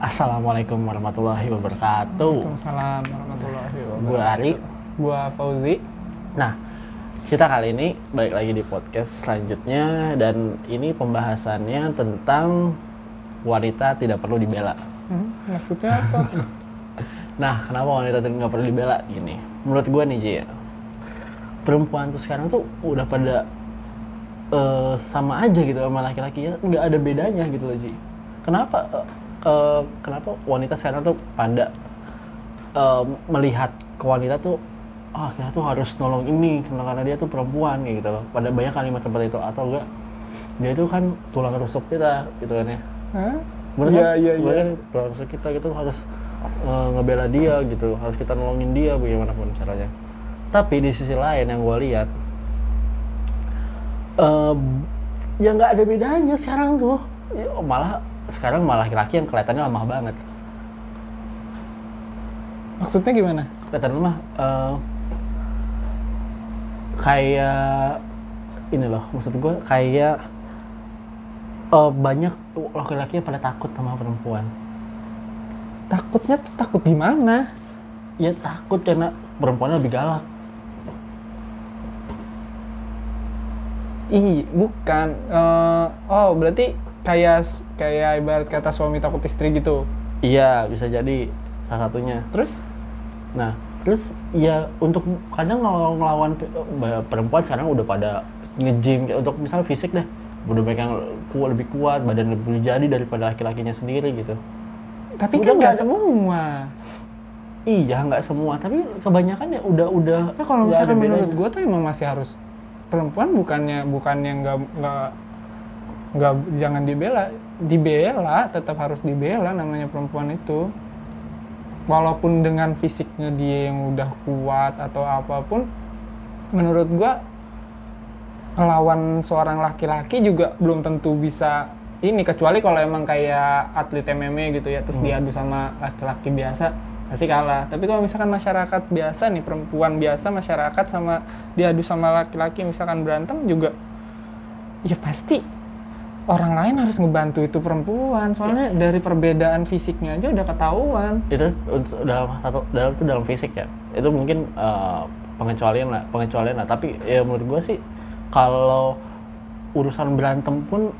Assalamualaikum warahmatullahi wabarakatuh. Waalaikumsalam warahmatullahi wabarakatuh. Gue Ari. Gua Fauzi. Nah, kita kali ini balik lagi di podcast selanjutnya dan ini pembahasannya tentang wanita tidak perlu dibela. Hmm, maksudnya apa? Nah, kenapa wanita tidak nggak perlu dibela? Gini, menurut gue nih Ji, ya, perempuan tuh sekarang tuh udah pada eh, sama aja gitu sama laki-laki ya, nggak ada bedanya gitu loh Ji. Kenapa? eh, eh, kenapa wanita sekarang tuh pada eh, melihat ke wanita tuh ah kita tuh harus nolong ini karena karena dia tuh perempuan kayak gitu loh. Pada banyak kalimat seperti itu atau enggak dia itu kan tulang rusuk kita gitu kan ya. Hah? Bener Iya, kan? iya, Bener iya. kan? Tulang rusuk kita gitu harus eh, ngebela dia gitu, harus kita nolongin dia bagaimanapun caranya. Tapi di sisi lain yang gue lihat, eh ya nggak ada bedanya sekarang tuh. Ya, malah sekarang malah laki-laki yang kelihatannya lemah banget. Maksudnya gimana? Kelihatan lemah. eh, kayak ini loh, maksud gue kayak eh, banyak laki-laki yang pada takut sama perempuan. Takutnya tuh takut gimana? Ya takut karena perempuannya lebih galak. Ih, bukan. Eh, oh, berarti kayak kayak ibarat kata suami takut istri gitu. Iya, bisa jadi salah satunya. Terus? Nah, terus ya untuk kadang kalau ngelawan eh, perempuan sekarang udah pada nge-gym untuk misalnya fisik deh. Udah banyak yang kuat, lebih kuat, badan lebih jadi daripada laki-lakinya sendiri gitu. Tapi Udah kan nggak semua. Iya, nggak semua, tapi kebanyakan ya udah udah. Nah, kalau misalkan menurut gue tuh emang masih harus perempuan bukannya bukannya nggak nggak nggak jangan dibela. Dibela tetap harus dibela namanya perempuan itu. Walaupun dengan fisiknya dia yang udah kuat atau apa pun menurut gua ngelawan seorang laki-laki juga belum tentu bisa ini kecuali kalau emang kayak atlet MMA gitu ya terus diadu sama laki-laki biasa pasti kalah. Tapi kalau misalkan masyarakat biasa nih perempuan biasa masyarakat sama diadu sama laki-laki misalkan berantem juga ya pasti orang lain harus ngebantu itu perempuan. Soalnya dari perbedaan fisiknya aja udah ketahuan. Itu dalam satu dalam itu dalam fisik ya. Itu mungkin eh, pengecualian lah pengecualian lah. Tapi ya menurut gue sih kalau urusan berantem pun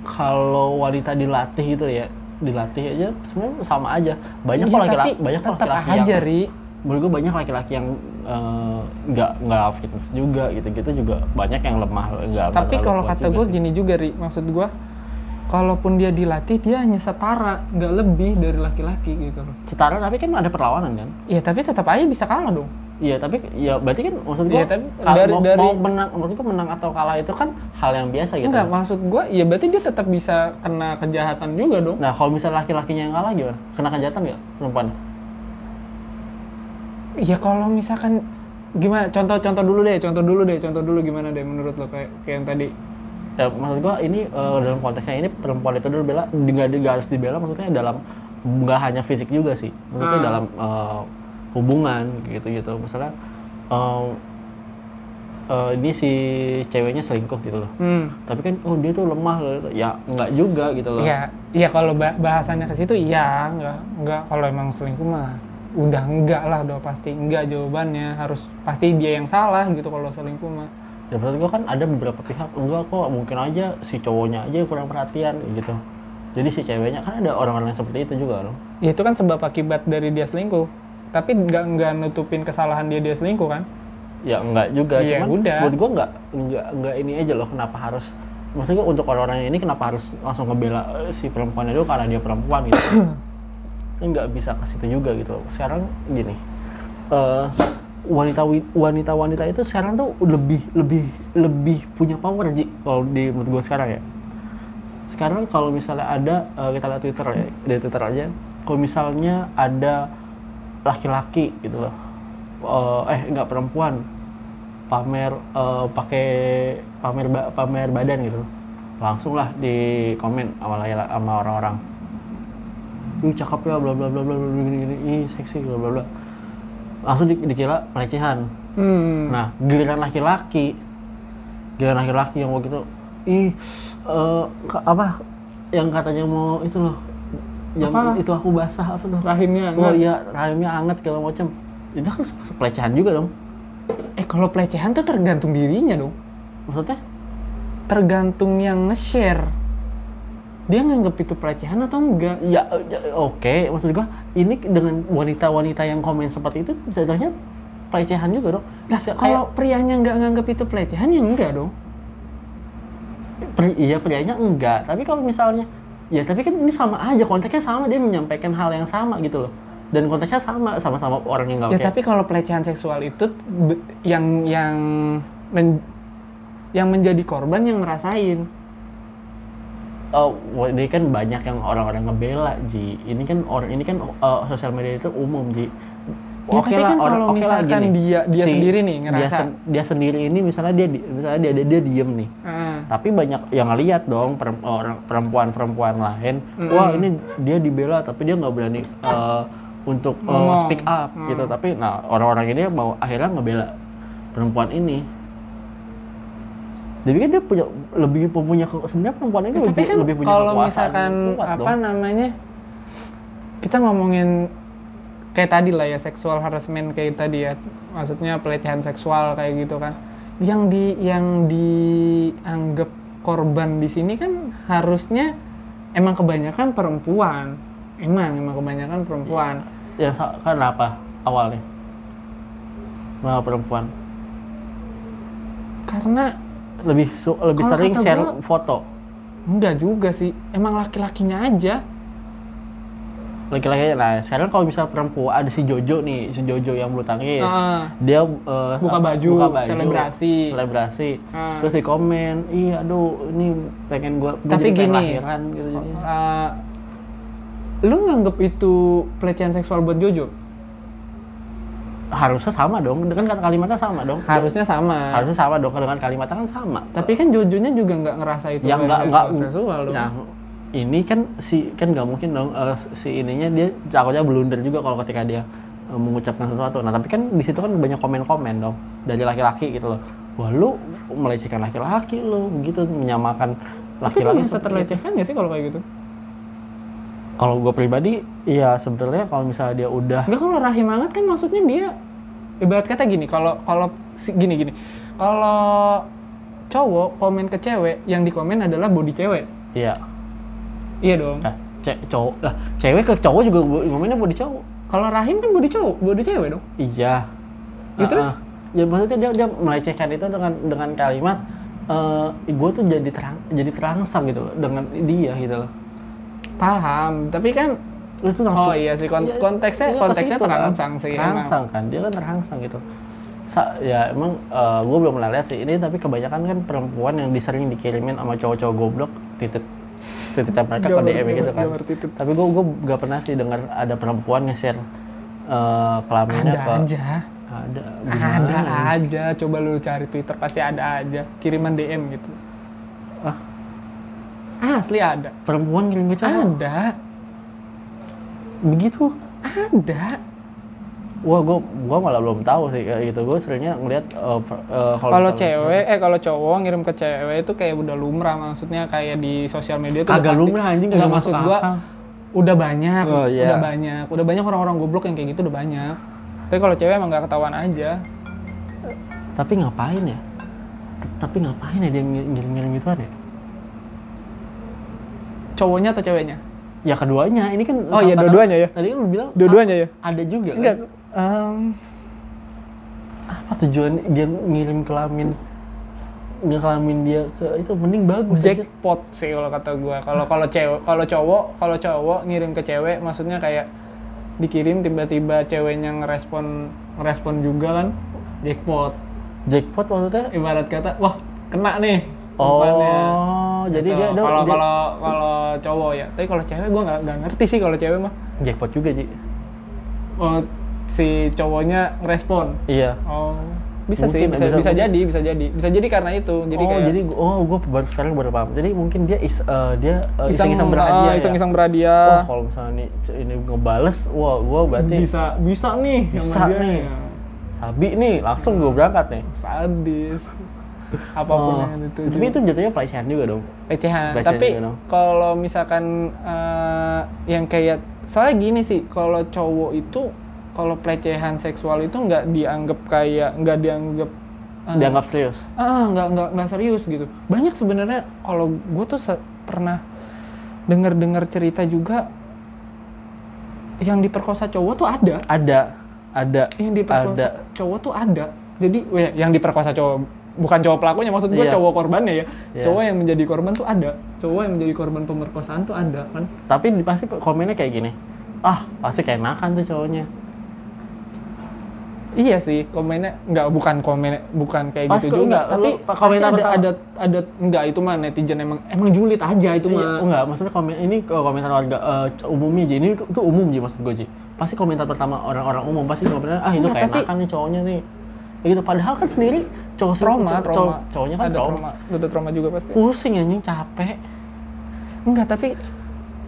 kalau wanita dilatih gitu ya dilatih aja sebenarnya sama aja. Banyak kok laki-laki banyak kok laki-laki aja yang ri. menurut gue banyak laki-laki yang eh, nggak nggak fitness juga gitu-gitu juga banyak yang lemah nggak tapi kalau kata gue gini juga ri maksud gue kalaupun dia dilatih dia hanya setara nggak lebih dari laki-laki gitu loh setara tapi kan ada perlawanan kan ya tapi tetap aja bisa kalah dong Iya tapi ya berarti kan maksud gua Iya, tapi dari- mau, dari- mau menang menurut gua menang atau kalah itu kan hal yang biasa gitu. enggak maksud gue ya berarti dia tetap bisa kena kejahatan juga dong Nah kalau misalnya laki-lakinya yang kalah gimana? Kena kejahatan nggak perempuan? Ya kalau misalkan gimana contoh-contoh dulu deh contoh dulu deh contoh dulu gimana deh menurut lo kayak kayak yang tadi Ya maksud gua ini eh, dalam konteksnya ini perempuan itu dulu bela nggak nggak harus dibela maksudnya dalam nggak hanya fisik juga sih. Maksudnya Hmm. dalam eh, hubungan gitu-gitu. Misalnya eh, eh, ini si ceweknya selingkuh gitu loh. hmm. Tapi kan oh dia tuh lemah gitu. Ya nggak juga gitu loh. Iya, iya kalau ba- bahasanya ke situ iya, enggak, enggak kalau emang selingkuh mah udah enggak lah, udah pasti enggak jawabannya harus pasti dia yang salah gitu kalau selingkuh mah. Ya menurut gua kan ada beberapa pihak enggak kok mungkin aja si cowoknya aja yang kurang perhatian gitu. Jadi si ceweknya kan ada orang-orang yang seperti itu juga loh. Ya itu kan sebab akibat dari dia selingkuh. Tapi enggak enggak nutupin kesalahan dia dia selingkuh kan? Ya enggak juga, Iya, cuman udah. menurut gua enggak enggak enggak ini aja loh kenapa harus maksudnya untuk orang-orang ini kenapa harus langsung ngebela eh, si perempuan itu karena dia perempuan gitu. Nggak bisa ke situ juga gitu loh. Sekarang gini. eh wanita wanita wanita itu sekarang tuh lebih lebih lebih punya power Ji kalau di menurut gua sekarang ya. sekarang kalau misalnya ada eh, kita lihat Twitter ya di Twitter aja kalau misalnya ada laki-laki gitu loh eh, eh enggak perempuan pamer eh, pakai pamer pamer badan gitu langsung lah di komen sama sama orang-orang ih cakep ya bla bla bla bla bla gini gini ih seksi bla bla bla langsung di, dikira pelecehan Hmm. Nah, giliran laki-laki, giliran laki-laki yang mau gitu, ih, eh, ka- apa, yang katanya mau itu loh, yang Apa? itu aku basah apa tuh rahimnya oh enggak. iya rahimnya hangat segala macam itu kan pelecehan juga dong Eh kalau pelecehan tuh tergantung dirinya dong. maksudnya Tergantung yang nge-share. Dia nganggap itu pelecehan atau enggak? ya, ya, oke maksud gua ini dengan wanita-wanita yang komen seperti itu jatuhnya pelecehan juga dong Nah, kayak- kalau prianya nggak nganggap itu pelecehan ya enggak dong. Pri- iya prianya enggak tapi kalau misalnya ya tapi kan ini sama aja konteksnya sama dia menyampaikan hal yang sama gitu loh dan konteksnya sama sama-sama orang yang nggak Ya oke tapi kalau pelecehan seksual itu yang yang men- yang menjadi korban yang ngerasain. Oh, ini kan banyak yang orang-orang ngebela Ji. Ini kan orang ini kan uh, sosial media itu umum Ji. Ya, tapi kan orang- kalau oke lah misalkan gini. dia- dia sendiri nih dia, ngerasa. sen- dia sendiri ini misalnya dia di- misalnya dia dia, dia diem nih. Ah. tapi banyak yang ngeliat dong orang perempuan-perempuan lain wah ini dia dibela tapi dia nggak berani uh, untuk uh, speak up gitu. Tapi nah orang-orang ini mau akhirnya ngebela perempuan ini jadi kan dia punya lebih punya sebenarnya perempuan ini Ya, lebih, tapi kan lebih punya kalau misalkan apa dong. namanya kita ngomongin kayak tadi lah ya seksual harassment kayak tadi ya. Maksudnya pelecehan seksual kayak gitu kan. Yang di yang dianggap korban di sini kan harusnya emang kebanyakan perempuan. Emang emang kebanyakan perempuan. Ya sa- kenapa awalnya? Kenapa perempuan? Karena lebih su- lebih Kalau sering share gua- foto enggak juga sih emang laki-lakinya aja laki-laki nah sekarang kalau misal perempuan ada si Jojo nih si Jojo yang bulu tangkis Ah. dia eh, Buka apa, baju, selebrasi. selebrasi Ah. terus di komen iya aduh ini pengen gua Tapi gini, lahiran gitu Uh, lu nganggep itu pelecehan seksual buat Jojo? Harusnya sama dong dengan kata kalimatnya sama dong Harusnya sama. harusnya sama dong dengan kalimatnya kan sama Tapi kan Jojonya juga nggak ngerasa itu ya nggak nggak seksual dong. nah ini kan si kan nggak mungkin dong eh, si ininya dia takutnya blunder juga kalau ketika dia eh, mengucapkan sesuatu nah tapi kan di situ kan banyak komen-komen dong dari laki-laki gitu loh wah lu melecehkan laki-laki lu begitu menyamakan Tapi laki-laki itu. terlecehkan nggak sih kalau kayak gitu? Kalau gue pribadi ya sebenarnya kalau misalnya dia udah Enggak kalau rahim hangat kan maksudnya dia ibarat kata gini, kalau kalau gini gini. Kalau cowok komen ke cewek, yang dikomen adalah body cewek. ya Iya dong. nah, ce- cowok lah cewek ke cowok juga gua ngomennya body cowok Kalau rahim kan body cowok, body cewek dong. Iya. Ya, terus? Ah, ah. Ya maksudnya dia, dia melecehkan itu dengan dengan kalimat eh gue tuh jadi terang jadi terangsang gitu loh dengan dia gitu loh. Paham, tapi kan tuh langsung Oh iya sih, kon- Iya, konteksnya- iya, konteksnya situ kan. terangsang sih. Terangsang kan, dia kan terangsang gitu. Sa ya emang gue belum pernah lihat sih ini tapi kebanyakan kan perempuan yang disering dikirimin sama cowok-cowok goblok titik titipan mereka ke DM gitu kan. Tapi gue gue gak pernah sih dengar ada perempuan nge-share eh, kelaminnya ada ke aja. ada Ada aja, coba lu cari Twitter pasti ada aja kiriman DM gitu. Ah, Asli ada. perempuan kirim ke cowok Ada. begitu Ada. wah gua gua malah belum tahu sih kayak gitu gua seringnya ngeliat uh, uh, Kalau cewek, eh kalau cowok ngirim ke cewek itu kayak udah lumrah maksudnya kayak di sosial media tuh pasti- lumrah, anjing, maksud masuk gua udah banyak, Oh, iya. udah banyak, udah banyak orang-orang goblok yang kayak gitu udah banyak. Tapi kalau cewek emang nggak ketahuan aja. tapi ngapain ya tapi ngapain ya dia ngir- ngirim-ngirim gituan ya Cowoknya atau ceweknya? ya keduanya ini kan Oh iya, dua-duanya ya? tadi kan lu bilang Dua-duanya ya? ada juga Enggak. kan em, apa tujuan dia ngirim kelamin ngirim kelamin dia ke itu mending bagus aja. jackpot sih kalau kata gua. Kalau kalau cewek, kalau cowok, kalau cowok ngirim ke cewek maksudnya kayak dikirim tiba-tiba ceweknya ngerespon ngerespon juga kan jackpot. jackpot maksudnya Ibarat kata, wah kena nih. Oh umpannya. jadi Gitu. dia, dia, kalau kalau kalau cowok ya. Tapi kalau cewek gua nggak ngerti sih kalau cewek mah. jackpot juga Ji Oh, si cowoknya ngerespon. iya Oh, bisa sih, Mungkin, bisa, bisa- bisa, jadi, bisa jadi, bisa jadi karena itu. Jadi oh kayak jadi oh gue baru sekarang baru paham jadi mungkin dia is eh, dia iseng iseng-iseng ah, berhadiah ya iseng-iseng Wah berhadiah. kalau misalnya nih ini ngebales, wah gue berarti bisa bisa nih bisa nih. ya. sabi nih, langsung gue berangkat nih. Sadis. Apa pun Oh, yang dituju tapi itu. jatuhnya pelecehan juga dong. pelecehan. Pelecehan tapi kalau misalkan eh, yang kayak soalnya gini sih kalau cowok itu kalau pelecehan seksual itu nggak dianggap kayak nggak dianggap eh, Dianggap serius. ah nggak nggak nggak serius gitu. Banyak sebenarnya kalau gue tuh pernah dengar dengar cerita juga yang diperkosa cowok tuh ada. Ada, ada, yang diperkosa ada. cowok tuh ada. Jadi yang diperkosa cowok bukan cowok pelakunya maksud gue Iya. cowok korbannya ya Iya. cowok yang menjadi korban tuh ada cowok yang menjadi korban pemerkosaan tuh ada kan Tapi pasti komennya kayak gini. Ah, pasti kayak nakan tuh cowoknya. iya sih komennya nggak bukan komen bukan kayak Pas gitu juga nggak, tapi lu komentar ada, pertama. ada ada nggak itu mah netizen emang emang julid aja itu Iya, mah enggak, maksudnya komen ini komentar warga eh, umumnya Ji. Ini tuh, umum Ji maksud gue Ji. Pasti komentar pertama orang-orang umum pasti komentar ah itu Enggak, kayak nih cowoknya nih. Ya gitu padahal kan sendiri cowok trauma cowok- trauma cowoknya kan ada trauma. trauma ada trauma juga pasti Pusing anjing capek. enggak tapi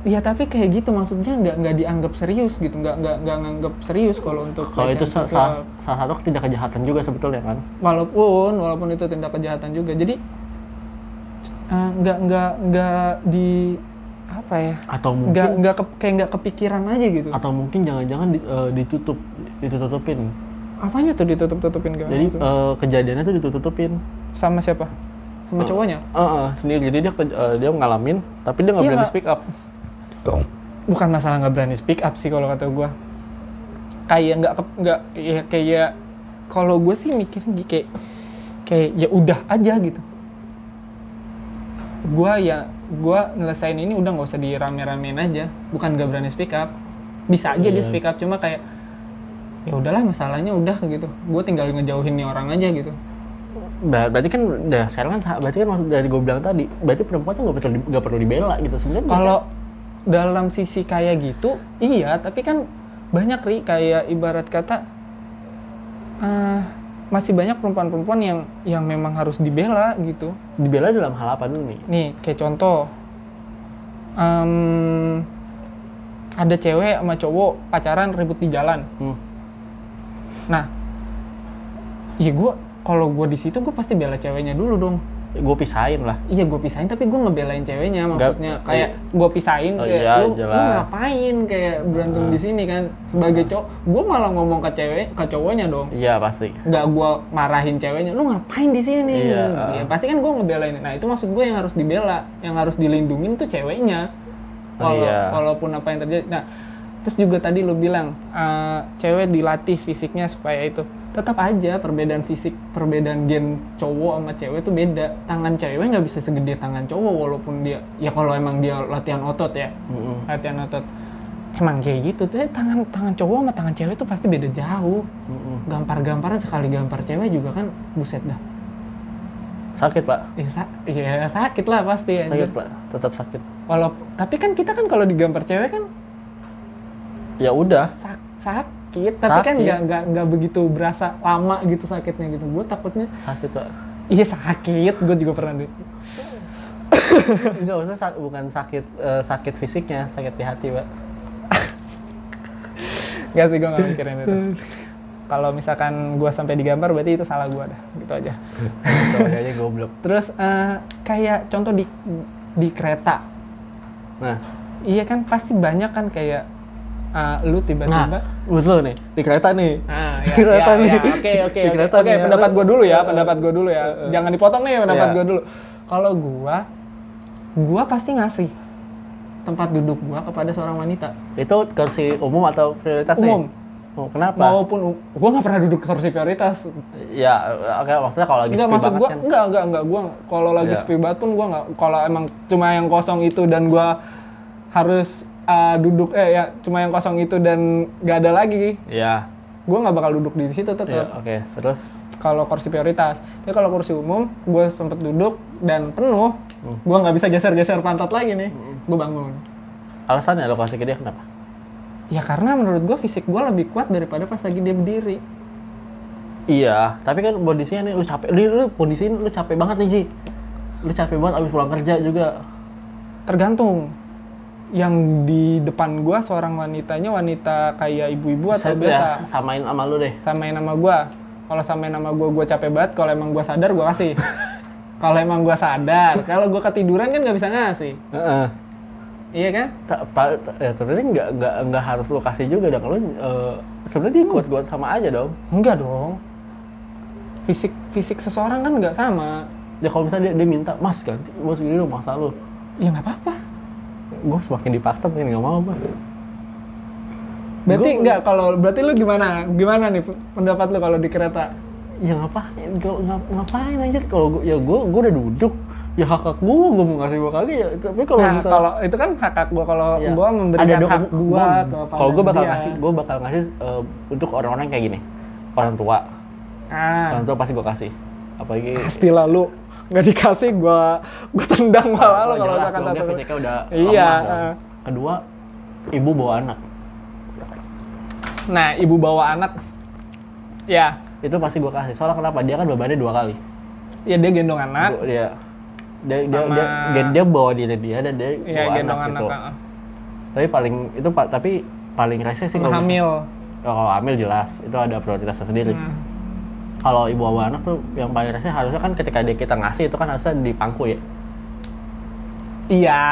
ya tapi kayak gitu maksudnya nggak nggak dianggap serius gitu nggak nggak nggak nganggap serius kalau untuk Kalau itu salah, salah satu tindak kejahatan juga sebetulnya kan. walaupun walaupun itu tindak kejahatan juga jadi eh, nggak nggak nggak di apa ya Atau nggak mungkin nggak ke- kayak nggak kepikiran aja gitu atau mungkin jangan-jangan di- eh, ditutup ditutupin. Apanya tuh ditutup tutupin gimana Jadi maksudnya? eh, kejadiannya tuh ditutupin. sama siapa sama eh, cowoknya Eh, eh, sendiri. Jadi dia eh, dia ngalamin tapi dia nggak Iya, berani speak up. bukan masalah nggak berani speak up sih kalau kata gue kayak nggak nggak ya kayak kalau gue sih mikirnya gi- kayak kayak ya udah aja gitu gue ya gue nyelesain ini udah nggak usah dirame-ramein aja bukan nggak berani speak up bisa aja dia Iya. speak up cuma kayak ya udahlah masalahnya udah gitu gue tinggal ngejauhin nih orang aja gitu Ber- berarti kan udah sekarang kan berarti kan maksud dari gue bilang tadi berarti perempuan tuh nggak perlu nggak perlu dibela gitu sebenarnya Kalau dalam sisi kayak gitu, iya. Tapi kan banyak ri kayak ibarat kata eh, masih banyak perempuan-perempuan yang yang memang harus dibela gitu. dibela dalam hal apa dulu nih Nih kayak contoh, em, ada cewek sama cowok pacaran ribut di jalan. hmm. Nah, ya gue kalau gue di situ gue pasti bela ceweknya dulu dong. gue pisahin lah. Iya gue pisahin tapi gue ngebelain ceweknya maksudnya kayak gue pisahin Oh, kayak iya, lu, lu ngapain kayak berantem Ah. di sini kan? Sebagai cowok gue malah ngomong ke cewek ke cowoknya dong. Iya pasti. Nggak gue marahin ceweknya lu ngapain di sini? Iya, Ya, pasti kan gue ngebelain. Nah itu maksud gue yang harus dibela yang harus dilindungin tuh ceweknya. Oh, Walau- iya. walaupun apa yang terjadi. Nah terus juga tadi lu bilang eh, cewek dilatih fisiknya supaya itu. Tetap aja perbedaan fisik perbedaan gen cowok sama cewek itu beda. Tangan cewek nggak bisa segede tangan cowok walaupun dia ya kalau emang dia latihan otot ya. Mm-mm. latihan otot. Emang kayak gitu tuh tangan tangan cowok sama tangan cewek tuh pasti beda jauh. Mm-mm. gampar-gamparan sekali gampar cewek juga kan buset dah. Sakit pak? Ya, sa- ya sakit lah pasti sakit pak. Tetap sakit. Walau tapi kan kita kan kalau digampar cewek kan ya udah sak- sakit, tapi kan Sakit. nggak nggak nggak begitu berasa lama gitu sakitnya gitu. Gue takutnya sakit pak iya sakit, gue juga pernah deh. enggak usah sak- bukan sakit eh, sakit fisiknya sakit di hati pak Gak sih gue nggak mikirin itu. Kalau misalkan gue sampai digambar berarti itu salah gue dah, gitu aja. Cowoknya aja goblok Terus eh, kayak contoh di di kereta, nah iya kan pasti banyak kan kayak eh, lu tiba-tiba nah betul nih di kereta nih Ah, Di ya, kereta ya, nih. ya. Oke, oke, Di oke. nih, pendapat gue dulu ya, Eh, pendapat gue dulu ya. eh, eh. Jangan dipotong nih pendapat Iya. gue dulu. Kalau gua, gua pasti ngasih tempat duduk gua kepada seorang wanita. itu kursi umum atau prioritas nih? Umum. Oh, kenapa? Maupun gua nggak pernah duduk kursi prioritas. Ya, oke maksudnya kalau lagi Enggak sepi maksud banget gua, kan. enggak, enggak, enggak. Gua kalau lagi Iya. sepi banget pun gua nggak. Kalau emang cuma yang kosong itu dan gua harus uh, duduk eh ya cuma yang kosong itu dan nggak ada lagi, Iya. gua nggak bakal duduk di situ tetap. Iya, oke. Terus kalau kursi prioritas. Tapi kalau kursi umum, gue sempet duduk dan penuh, Hmm. gue nggak bisa geser-geser pantat lagi nih, gue bangun. alasannya lo kasih ke dia kenapa? Ya karena menurut gue fisik gue lebih kuat daripada pas lagi dia berdiri. Iya, tapi kan kondisinya nih lu capek, lu, lu kondisi lu capek banget nih Ji. Lu capek banget abis pulang kerja juga. Tergantung. Yang di depan gue seorang wanitanya wanita kayak ibu-ibu atau Set biasa. ya, samain sama lu deh. Samain nama gue. Kalau samain nama gue, gue capek banget. Kalau emang gue sadar, gue kasih. kalau emang gue sadar kalau gue ketiduran kan nggak bisa ngasih Heeh. iya kan Ta- pa- ta- ya sebenarnya nggak nggak nggak harus lu kasih juga dong lu eh, sebenarnya dia kuat-kuat sama aja dong enggak dong fisik fisik seseorang kan nggak sama ya kalau misalnya dia, dia minta mas ganti mas gini dong masa lu ya nggak apa-apa gue semakin dipaksa makin nggak mau apa berarti Gua- nggak kalau berarti lu gimana? Gimana nih pendapat lu kalau di kereta? Ya ngapain? Kalau ngap- ngapain aja? Kalau gua ya gue gue udah duduk. Ya hak hak gue gue mau ngasih gua kali ya. Tapi kalau nah, misalnya kalau itu kan hak hak gua. Kalau ya, gua memberikan dong, hak kepada kalau gue bakal dia. ngasih gue bakal ngasih eh, untuk orang-orang kayak gini. Orang tua. Ah. Orang tua pasti gue kasih. Apalagi pastilah lu nggak dikasih gua gua tendang malah lu kalau misalkan satu fisiknya udah Iya, lemah eh. kedua ibu bawa anak. Nah ibu bawa anak ya. Itu pasti gue kasih. Soalnya kenapa? Dia kan bebannya dua kali. Ya dia gendong anak. Gua- dia dia dia, Sama- dia, dia, dia bawa diri dia dan dia ya bawa gendong anak, anak, gitu. ah. tapi paling itu pak tapi paling rese sih kalau hamil. Oh, kalau hamil jelas. Itu ada prioritasnya sendiri. Hmm. Kalau ibu bawa anak tuh yang paling rese harusnya kan ketika dia kita ngasih itu kan harusnya di pangku ya? Iya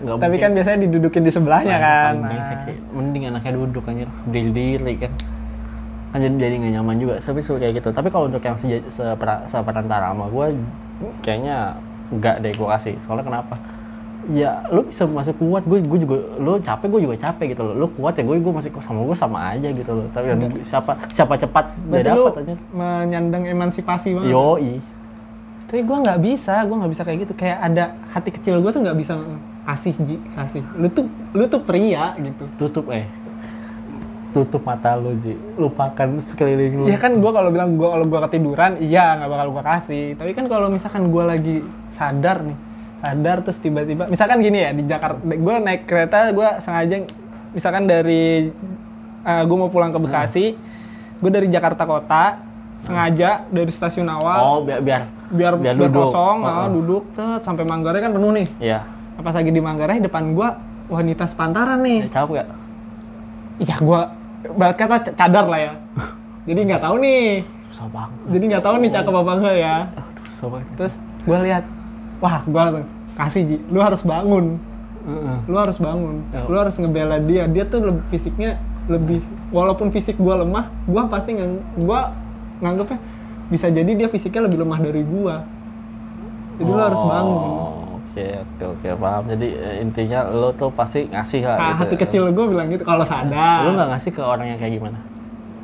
Nah, tapi mungkin. kan biasanya didudukin di sebelahnya Nah, kan. brengsek Nah. sih. mending anaknya duduk anjir. Berdiri kan. Kan jadi jadi nggak nyaman juga. Tapi suruh kayak gitu. Tapi kalau untuk yang seja- sepera- seperantara sama gue kayaknya nggak deh gue kasih. Soalnya kenapa ya lu bisa masih kuat. Gue gue juga lu capek gue juga capek gitu loh. Lu kuat ya gue gue masih sama gue sama aja gitu loh. Tapi siapa siapa cepat dia berarti lu dapat aja. menyandang emansipasi banget. Yoi. Tapi gue nggak bisa gue nggak bisa kayak gitu. Kayak ada hati kecil gue tuh nggak bisa kasih ji kasih. Lu tuh lu tuh pria gitu. Tutup eh. Tutup mata lu Ji. Lupakan sekeliling lu. Iya kan gue kalau bilang gue kalau gue ketiduran iya nggak bakal gue kasih. Tapi kan kalau misalkan gue lagi sadar nih sadar terus tiba-tiba misalkan gini ya di Jakarta gue naik kereta gue sengaja misalkan dari gue mau pulang ke Bekasi gue dari Jakarta kota sengaja dari stasiun awal oh biar biar biar biar, biar duduk. kosong Oh, oh. duduk set, sampai Manggarai kan penuh nih. Iya. Pas lagi di Manggarai depan gue wanita sepantaran nih. Ya, capek gak iya gue barat kata cadar lah ya. Jadi nggak tahu nih. Susah banget. Jadi nggak tahu nih cakep apa enggak ya. Aduh susah banget. Terus gue lihat wah gue kasih Ji lu harus bangun lu harus bangun Oh. lu harus ngebela dia dia tuh lebih fisiknya lebih walaupun fisik gue lemah gue pasti ngang gue nganggepnya bisa jadi dia fisiknya lebih lemah dari gue jadi lu harus bangun Oh, Oke, oke, oke, paham. Jadi eh, intinya lo tuh pasti ngasih lah. ah, gitu. hati kecil gue bilang gitu kalau sadar Lo nggak ngasih ke orang yang kayak gimana?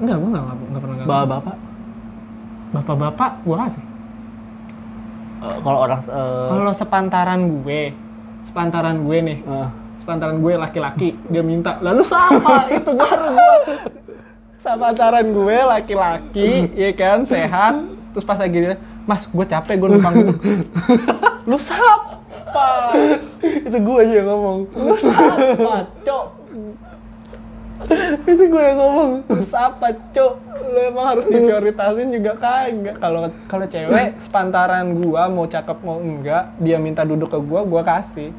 enggak gue nggak nggak pernah nggak Bapak-bapak? bapak-bapak gue kasih eh, kalau orang eh, kalau sepantaran gue sepantaran gue nih eh, sepantaran gue laki-laki dia minta lalu sama itu baru gue sepantaran gue laki-laki ya kan sehat terus pas lagi dia mas gue capek gue numpang lu siapa? Itu gue aja yang ngomong. lu siapa cok itu gue yang ngomong. lu siapa cok lu emang harus diprioritasin juga kagak kalau kalau cewek sepantaran gua mau cakep mau enggak dia minta duduk ke gua gua kasih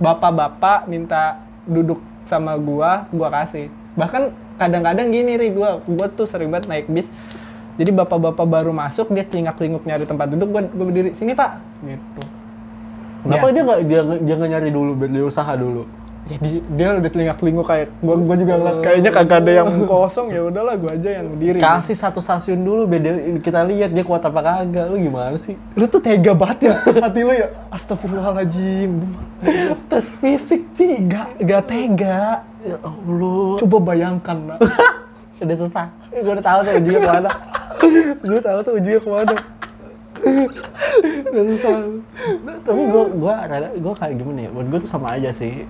bapak-bapak minta duduk sama gua gua kasih bahkan kadang-kadang gini ri gua gua tuh sering banget naik bis jadi bapak-bapak baru masuk dia celingak-celinguk nyari tempat duduk gua gua berdiri sini pak gitu Kenapa Biasa. dia nggak dia dia nyari dulu biar dia usaha dulu? Jadi dia udah telingak-telinguk kayak gua gua juga ngeliat kayaknya kagak ada yang kosong ya udahlah gua aja yang berdiri Kasih satu stasiun dulu dia, kita lihat dia kuat apa kagak. Lu gimana sih? lu tuh tega banget ya hati lu ya astagfirullahaladzim Tes fisik sih. gak gak tega Ya Allah. coba bayangkan nak Udah susah. Gue udah tahu tuh ujungnya ke mana. gue tahu tuh ujungnya ke mana. udah susah. Tapi gue gue rada gue kayak gimana ya? Buat gue tuh sama aja sih.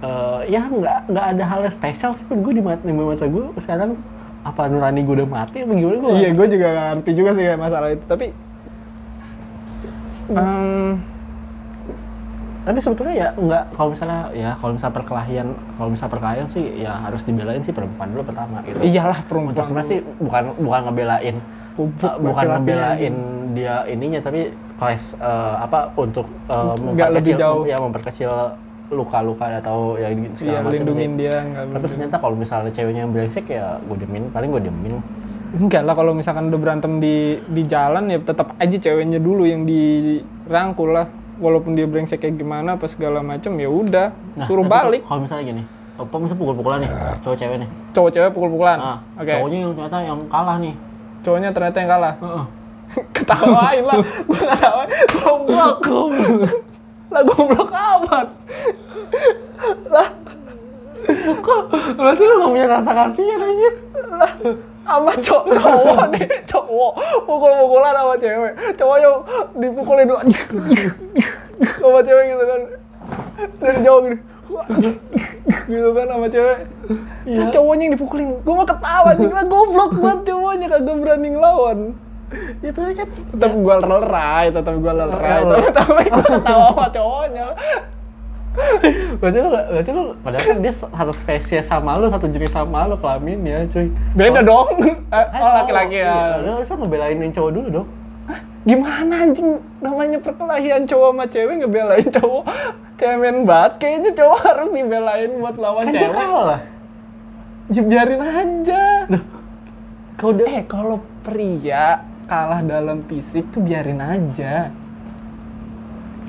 Eh, ya nggak nggak ada hal yang spesial sih. Gue di mata di mata gue sekarang apa nurani gue udah mati apa gimana? Gue iya gue juga gak ngerti juga sih masalah itu. Tapi em, tapi sebetulnya ya nggak kalau misalnya ya kalau misalnya perkelahian kalau misalnya perkelahian sih ya harus dibelain sih perempuan dulu pertama gitu. Iyalah perempuan untuk sebenarnya sih bukan bukan ngebelain Pupuk uh, bukan ngebelain dia ininya tapi kelas uh, apa untuk uh, Nggak lebih memperkecil jauh. ya memperkecil luka-luka atau ya iya macam lindungin dia tapi ternyata kalau misalnya ceweknya yang brengsek ya gue diemin paling gue diemin Enggak lah kalau misalkan udah berantem di di jalan ya tetap aja ceweknya dulu yang dirangkul lah. Walaupun dia brengsek kayak gimana apa segala macem ya udah Nah, suruh balik. Kalau misalnya gini, apa misalnya pukul-pukulan nih, cowok cewek nih. Cowok cewek pukul-pukulan. Nah, Oke. cowoknya yang ternyata yang kalah nih. Cowoknya ternyata yang kalah. Heeh. Ketawain lah. Gua ketawain. Goblok. Lah goblok amat. Kok berarti lu gak punya rasa kasihan aja? lah sama cowok cowok nih. Cowok pukul-pukulan sama cewek. Cowoknya dipukulin dua. Sama cewek gitu kan. Dari jauh gini gitu kan sama cewek. Terus cowoknya yang dipukulin. Gue mah ketawa juga goblok banget cowoknya kagak berani ngelawan Itu kan tetap gue lerai tetap gue lerai. Tapi tapi gue ketawa sama cowoknya. Berarti lu berarti lu padahal kan dia harus spesies sama lu, satu jenis sama lu kelaminnya, cuy. beda dong. Eh, Kan oh laki-laki Iya, ya lu harusnya ngebelain yang cowok dulu dong. gimana anjing? Namanya perkelahian cowok sama cewek ngebelain cowok. Cemen banget kayaknya cowok harus dibelain buat lawan Kan dia cewek. kalah. ya biarin aja. Kau udah eh kalau pria kalah dalam fisik tuh biarin aja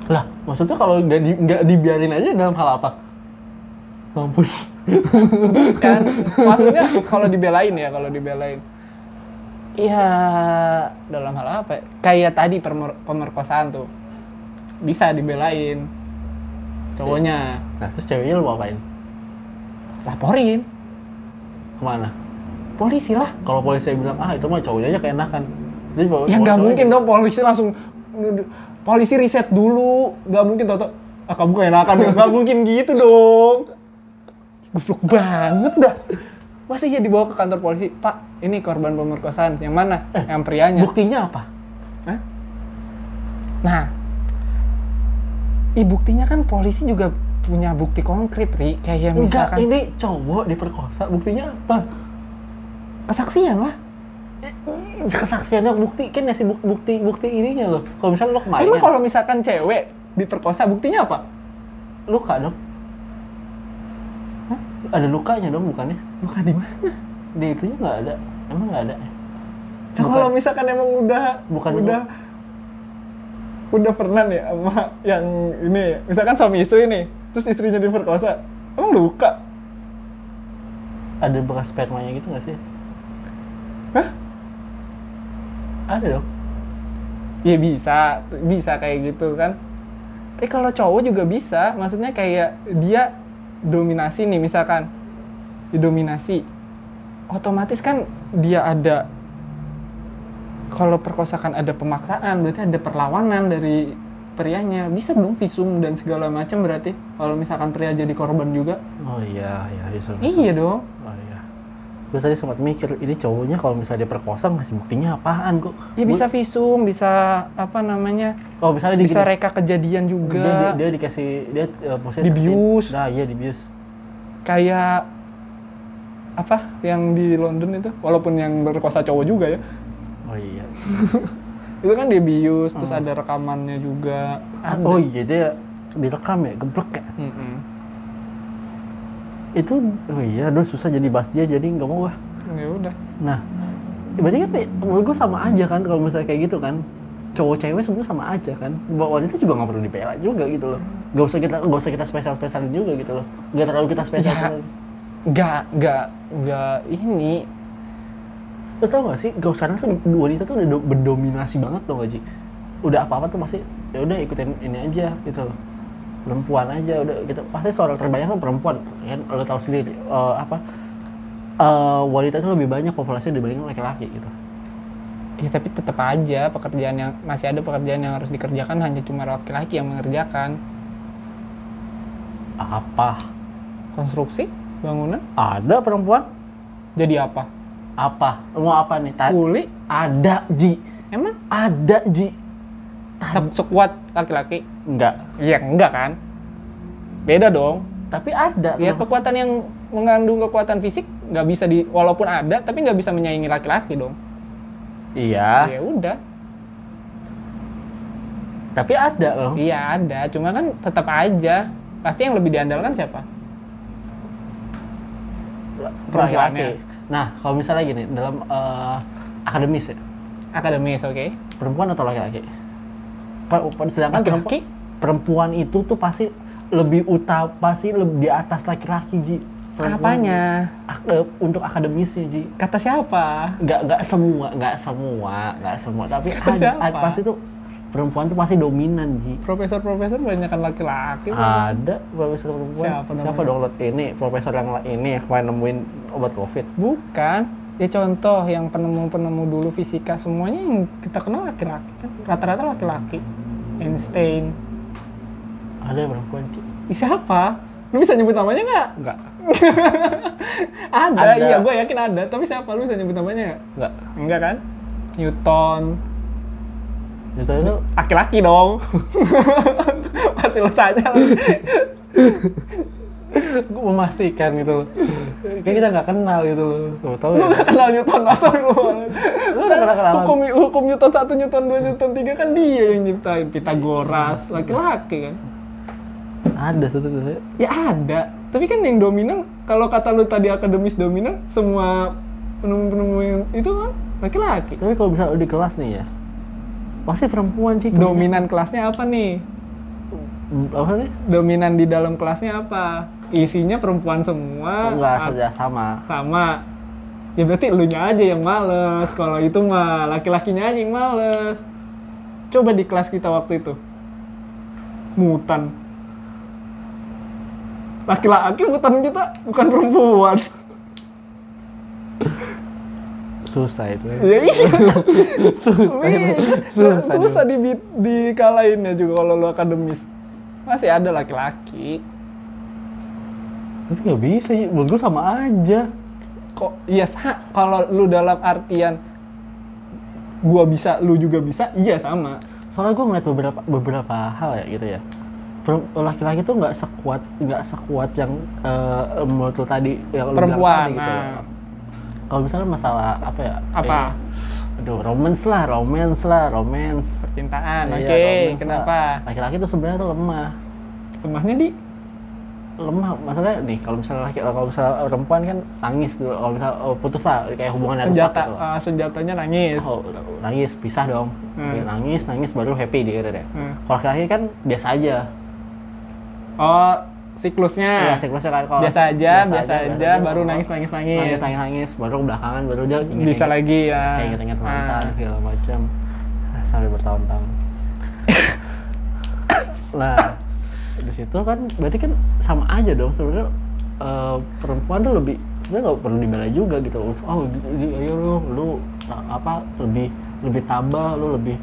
lah, maksudnya kalau nggak di, dibiarin aja dalam hal apa? Mampus. kan maksudnya kalau dibelain ya kalau dibelain ya dalam hal apa ya? kayak tadi pemerkosaan tuh bisa dibelain cowoknya Nah, terus ceweknya lu mau apain? laporin Ke mana? polisi lah Kalau polisi bilang, ah itu mah cowoknya aja keenakan. Ya nggak mungkin dong polisi langsung polisi riset dulu, nggak mungkin toto ah kamu keenakan ya nggak mungkin gitu dong. Goblok banget dah. Masa iya dibawa ke kantor polisi, Pak, ini korban pemerkosaan, yang mana? yang prianya. Buktinya apa? Hah? Nah, i buktinya kan polisi juga punya bukti konkret, Ri. Kayak Enggak, misalkan ini cowok diperkosa, buktinya apa? kesaksian lah. Kesaksiannya bukti kan ngasih buk- bukti bukti ininya loh. Kalau misalnya lo kemarin Emang kalau misalkan cewek diperkosa, buktinya apa? luka dong. Hah? Ada lukanya dong bukannya? Luka di mana? Di itunya nggak ada. Emang nggak ada? Nah, kalau misalkan emang udah Bukan udah udah pernah nih sama yang ini misalkan suami istri nih terus istrinya diperkosa emang luka Ada bekas spermanya gitu nggak sih? Hah? Ada dong. ya bisa bisa kayak gitu kan tapi kalau cowok juga bisa maksudnya kayak dia dominasi nih misalkan didominasi otomatis kan dia ada kalau perkosakan ada pemaksaan berarti ada perlawanan dari prianya bisa dong visum dan segala macam berarti kalau misalkan pria jadi korban juga Oh iya, iya, bisa. bisa. iya dong Oh iya. Gue tadi sempat mikir, ini cowoknya kalau misalnya dia perkosa ngasih buktinya apaan kok? ya bisa visum bisa apa namanya Oh misalnya bisa gini, reka kejadian dia, dia, juga dia dikasih dia uh, maksudnya Dibius. Nah iya dibius. kayak apa yang di London itu walaupun yang berkosa cowok juga ya Oh iya. itu kan dia bius terus ada rekamannya juga ada. Oh iya dia direkam ya, geblek ya. Mm-mm. Itu oh iya, aduh susah jadi bahas dia jadi nggak mau gua. ya udah Nah, berarti kan menurut gue sama aja kan kalau misalnya kayak gitu kan. Cowok cewek sebenarnya sama aja kan. Bahwa wanita juga nggak perlu dibela juga gitu loh. Gak usah kita gak usah kita spesial spesialin juga gitu loh. Gak terlalu kita spesial. Ya. nggak nggak nggak ini Lo tau gak sih, gak sekarang tuh wanita tuh udah do- berdominasi banget tuh Ji. Udah apa-apa tuh masih ya udah ikutin ini aja gitu loh. Perempuan aja udah gitu. Pasti seorang terbanyak tuh perempuan. Kan lo tau sendiri eh, apa eh, wanita itu lebih banyak populasinya dibandingkan laki-laki gitu. ya tapi tetap aja pekerjaan yang masih ada pekerjaan yang harus dikerjakan hanya cuma laki-laki yang mengerjakan Apa? konstruksi bangunan Ada perempuan? jadi apa Apa? Mau apa nih? Tadi kuli ada Ji. emang Ada Ji. Se- sekuat laki-laki Enggak. ya enggak kan beda dong Tapi ada. ya kekuatan yang mengandung kekuatan fisik nggak bisa di walaupun ada tapi nggak bisa menyaingi laki-laki dong Iya. ya udah Tapi ada loh. iya ada cuma kan tetap aja pasti yang lebih diandalkan siapa Laki-laki. Nah, kalau misalnya gini, dalam eh, akademis ya, Akademis, oke. perempuan atau laki-laki? Sedangkan Laki-laki? perempuan, perempuan itu tuh pasti lebih utama, pasti lebih di atas laki-laki, Ji. Apanya? Ak- eh, untuk akademisnya, Ji. Kata siapa? Nggak, nggak semua, nggak semua, nggak semua. Tapi Kata ada, siapa? ada- pasti tuh perempuan tuh pasti dominan, Ji. Profesor-profesor banyak kan laki-laki. Ada profesor perempuan. Siapa? Siapa dong? Ini profesor yang ini yang kemarin nemuin obat covid. Bukan. Ya contoh yang penemu-penemu dulu fisika semuanya yang kita kenal laki-laki kan. Rata-rata laki-laki. Einstein. Ada perempuan. Ih, siapa? Lu bisa nyebut namanya nggak? Enggak. Ada, Ada. iya gue yakin ada. Tapi siapa? Lu bisa nyebut namanya nggak? Enggak. Enggak kan? Newton. Itu itu Laki-laki dong. Masih lu tanya gue memastikan gitu loh. Kayak kita nggak kenal gitu loh. Tuh, tahu Lu ya? nggak kenal Newton, masa lu? Lu udah kenal kenalan. Hukum, hukum Newton 1, Newton 2, Newton 3 kan dia yang nyiptain. Pythagoras, laki-laki kan. Ada satu tuh. Ya ada. Tapi kan yang dominan, kalau kata lu tadi akademis dominan, semua penemu-penemu yang itu kan laki-laki. Tapi kalau bisa di kelas nih ya, pasti perempuan sih. Dominan kelasnya apa nih? Apa sih? Dominan di dalam kelasnya apa? Isinya perempuan semua. Enggak at- saja sama. sama. Ya berarti elunya aja yang males. Kalau itu mah laki-lakinya aja yang males. Coba di kelas kita waktu itu. Mutan. Laki-laki mutan kita, bukan perempuan. Susah itu. ya iya. Susah. Iya, Susah. susah di dikalahinnya juga kalau lu akademis. Masih ada laki-laki. Tapi nggak bisa, Ji. menurut gue sama aja. Kok iya sa- kalau lu dalam artian gua bisa, lu juga bisa, iya sama. Soalnya gue ngeliat beberapa beberapa hal ya gitu ya. Laki-laki tuh nggak sekuat nggak sekuat yang eh, menurut lu tadi yang Perempuan, tadi gitu. nah. Kalau misalnya masalah apa ya? Apa? eh, aduh, romance lah, romance lah, romance. Percintaan, Iya, oke. romance Kenapa? Laki-laki tuh sebenarnya tuh lemah. Lemahnya di lemah maksudnya nih kalau misalnya laki kalau misalnya perempuan kan nangis dulu kalau misalnya oh, putus lah kayak hubungannya rusak senjata, gitu loh. ah, senjatanya nangis. oh nangis pisah dong Hmm. Ya, nangis nangis baru happy dia gitu deh Hmm. kalau laki-laki kan biasa aja Oh, siklusnya. Iya, siklusnya kan kalau biasa aja, biasa, aja, baru nangis nangis nangis. nangis nangis nangis baru belakangan baru dia inget- Bisa inget- lagi ya. kayak inget-inget mantan Ah. segala macam Ah, sampai bertahun-tahun nah di situ kan berarti kan sama aja dong sebenarnya eh, perempuan tuh lebih sebenarnya nggak perlu dibela juga gitu. Oh ayo lu lu apa lebih lebih tabah lu lebih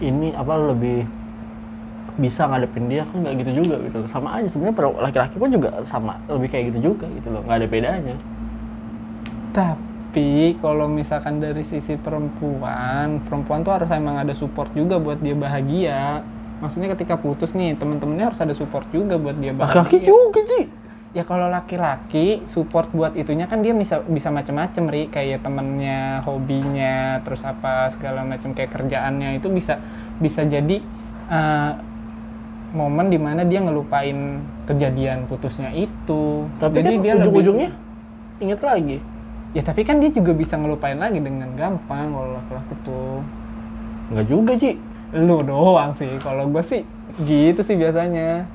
ini apa lu lebih bisa ngadepin dia kan nggak gitu juga gitu. Sama aja sebenarnya laki-laki pun juga sama lebih kayak gitu juga gitu loh nggak ada bedanya. Tapi kalau misalkan dari sisi perempuan, perempuan tuh harus emang ada support juga buat dia bahagia. Maksudnya ketika putus nih, temen-temennya harus ada support juga buat dia bahagia. laki-laki juga sih Ya kalau laki-laki support buat itunya kan dia bisa bisa macem-macem ri kayak temennya, hobinya, terus apa segala macam kayak kerjaannya itu bisa bisa jadi eh, momen di mana dia ngelupain kejadian putusnya itu. tapi jadi kan dia lebih- ujung-ujungnya inget lagi Ya tapi kan dia juga bisa ngelupain lagi dengan gampang kalau laki-laki tuh. nggak juga Ci Lu doang sih, kalau gue sih gitu sih biasanya.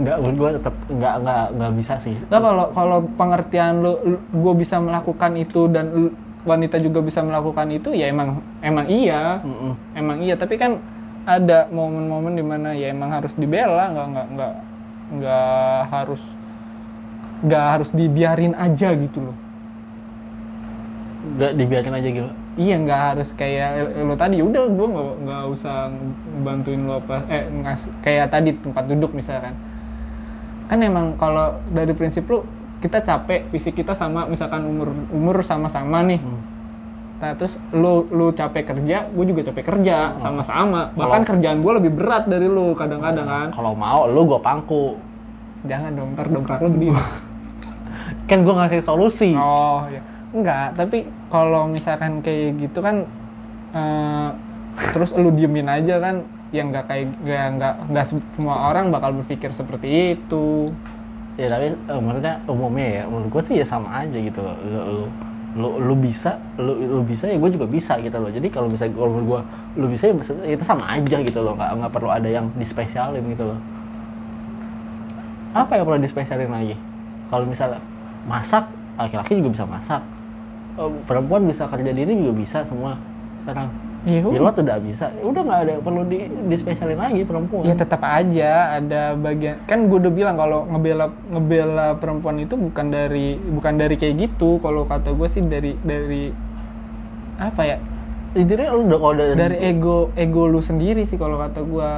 nggak gue tetap nggak nggak nggak bisa sih Nah kalau kalau pengertian lu, gue bisa melakukan itu dan lu- wanita juga bisa melakukan itu ya emang emang iya, Mm-mm. emang iya. Tapi kan ada momen-momen di mana ya emang harus dibela, nggak nggak nggak nggak harus nggak harus dibiarin aja gitu loh. nggak dibiarin aja gitu Iya nggak harus kayak lo tadi udah gue nggak nggak usah bantuin lo apa eh ngas kayak tadi tempat duduk misalkan. Kan emang kalau dari prinsip lu kita capek fisik kita sama misalkan umur umur sama-sama nih. Hmm. nah terus lu lu capek kerja gue juga capek kerja sama-sama. Bahkan Kalau- kerjaan gue lebih berat dari lu kadang-kadang kan. Kalau mau lu gue pangku. Jangan dong ntar dongkrak lu berdiri kan gue ngasih solusi. Oh ya, enggak. Tapi kalau misalkan kayak gitu kan, eh, terus lu diemin aja kan, yang nggak kayak nggak nggak nggak semua orang bakal berpikir seperti itu. ya tapi eh, maksudnya umumnya ya menurut gue sih ya sama aja gitu loh. Lu, lu lu lu bisa lu lu bisa ya gue juga bisa gitu loh. Jadi kalau misalnya kalau menurut gue lu bisa ya maksudnya itu sama aja gitu loh. Nggak nggak perlu ada yang dispesialin gitu loh. Apa yang perlu dispesialin lagi? Kalau misalnya masak laki-laki juga bisa masak Eh, perempuan bisa kerja di ini juga bisa semua sekarang. Iya, di luar tuh udah bisa. Ya udah nggak ada perlu di dispesialin lagi perempuan. Ya tetap aja ada bagian kan gue udah bilang kalau ngebela ngebela perempuan itu bukan dari bukan dari kayak gitu. Kalau kata gue sih dari dari apa ya? Intinya lu udah kalau dari, dari ego ego lu sendiri sih kalau kata gue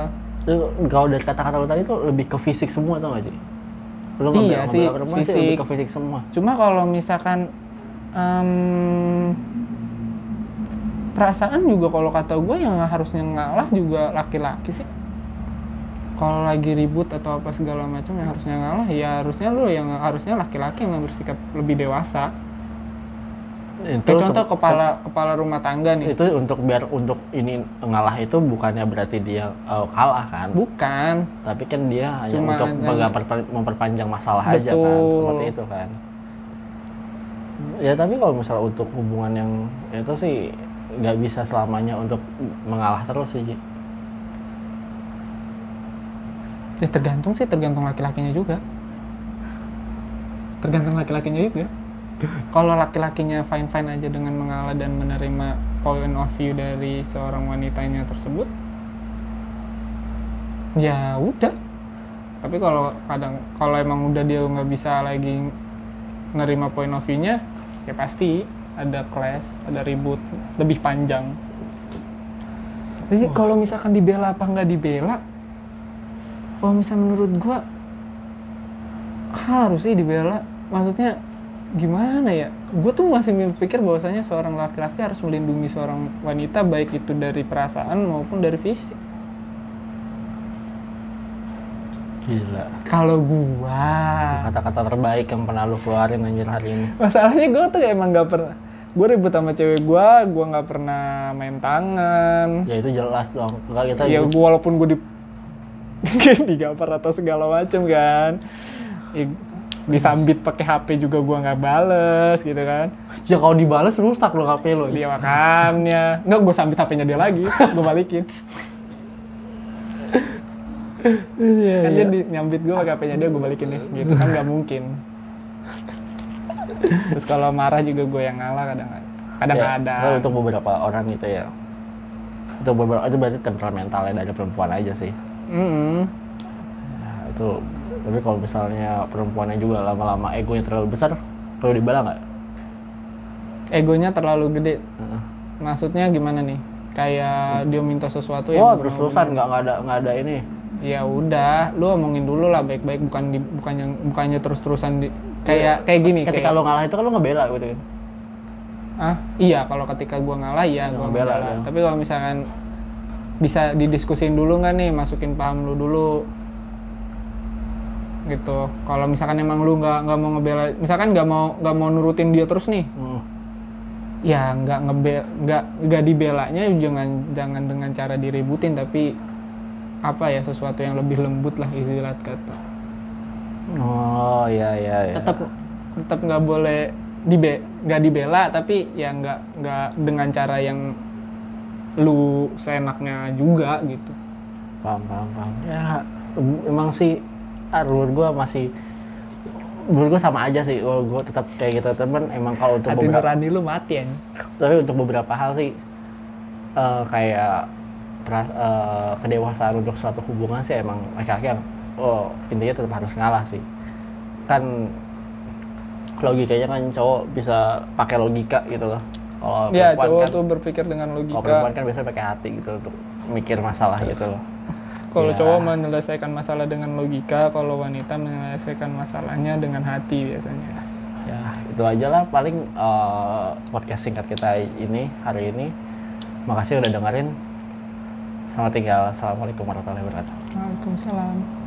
kalau dari kata-kata lu tadi tuh lebih ke fisik semua tau gak sih? Lu ngebela- Iya sih, perempuan sih lebih fisik. ke fisik semua. Cuma kalau misalkan em, perasaan juga kalau kata gue yang harusnya ngalah juga laki-laki sih. Kalau lagi ribut atau apa segala macam yang harusnya ngalah ya harusnya lu yang harusnya laki-laki yang bersikap lebih dewasa. Itu Kayak contoh kepala kepala rumah tangga nih. Itu untuk biar untuk ini ngalah itu bukannya berarti dia uh, kalah kan? Bukan. Tapi kan dia hanya Cuma untuk memperpanjang masalah aja kan? Betul. seperti itu kan ya tapi kalau misalnya untuk hubungan yang itu sih nggak bisa selamanya untuk mengalah terus sih ya tergantung sih tergantung laki-lakinya juga. Tergantung laki-lakinya juga. Kalau laki-lakinya fine fine aja dengan mengalah dan menerima point of view dari seorang wanitanya tersebut ya udah. Tapi kalau kadang kalau emang udah dia nggak bisa lagi nerima point of view-nya ya pasti ada clash ada ribut lebih panjang. Jadi kalau misalkan dibela apa nggak dibela kalau misalnya menurut gua harus sih dibela. Maksudnya gimana ya? Gue tuh masih berpikir bahwasanya seorang laki-laki harus melindungi seorang wanita baik itu dari perasaan maupun dari fisik gila. Kalau gua. Kata-kata terbaik yang pernah lu keluarin anjir hari ini. Masalahnya gue tuh emang nggak pernah gue ribut sama cewek gue gue nggak pernah main tangan. Ya itu jelas dong. Enggak kita ya gua walaupun gue di digampar atau segala macem kan. Ya, disambit pakai HP juga gua nggak bales gitu kan. Ya kalau dibales rusak lo HP lo. Dia makannya nggak gue sambit HP-nya dia lagi gue balikin iya kan dia di- nyambit gue pakai HP-nya dia gue balikin nih. Gitu kan nggak mungkin. Terus kalau marah juga gue yang ngalah kadang kadang Ya, ada. tapi untuk beberapa orang gitu ya. Itu beberapa itu berarti temperamentalnya dari perempuan aja sih. Mm-mm. Nah, itu tapi kalau misalnya perempuannya juga lama-lama egonya terlalu besar perlu dibela nggak? Egonya terlalu gede. Heeh. maksudnya gimana nih? Kayak dia minta sesuatu wah yang terus terusan nggak nggak ada nggak ada ini ya udah lu omongin dulu lah baik-baik bukan di, bukan yang bukannya terus-terusan di, kayak kayak gini ketika kayak, lo ngalah itu kan lo ngebela gitu kan? Ah iya kalau ketika gua ngalah ya gua Ngebela, ngalah ya. tapi kalau misalkan bisa didiskusin dulu nggak nih masukin paham lu dulu? Gitu. Kalau misalkan emang lu nggak nggak mau ngebela misalkan nggak mau nggak mau nurutin dia terus nih Hmm. ya nggak ngebe nggak nggak dibelanya jangan jangan dengan cara diributin tapi apa ya sesuatu yang lebih lembut lah istilah kata. Oh iya iya iya. Tetap tetap nggak boleh dibe nggak dibela tapi ya nggak nggak dengan cara yang lu seenaknya juga gitu. Paham paham paham. Ya em- emang sih ah, menurut gua masih menurut gua sama aja sih kalau gua tetap kayak gitu. Teman emang kalau untuk hati beberapa nurani lu mati ya tapi untuk beberapa hal sih eh, kayak peras- eh, kedewasaan untuk suatu hubungan sih emang laki-laki yang oh intinya tetap harus ngalah sih. Kan logikanya kan cowok bisa pakai logika gitu loh. Kalau ya cowok kan tuh berpikir dengan kalau logika. perempuan kan biasanya pakai hati gitu untuk mikir masalah gitu loh. Kalau Ya. cowok menyelesaikan masalah dengan logika kalau wanita menyelesaikan masalahnya dengan hati biasanya. Ya itu aja lah paling eh, podcast singkat kita ini hari ini. Makasih udah dengerin selamat tinggal. Assalamualaikum warahmatullahi wabarakatuh. Waalaikumsalam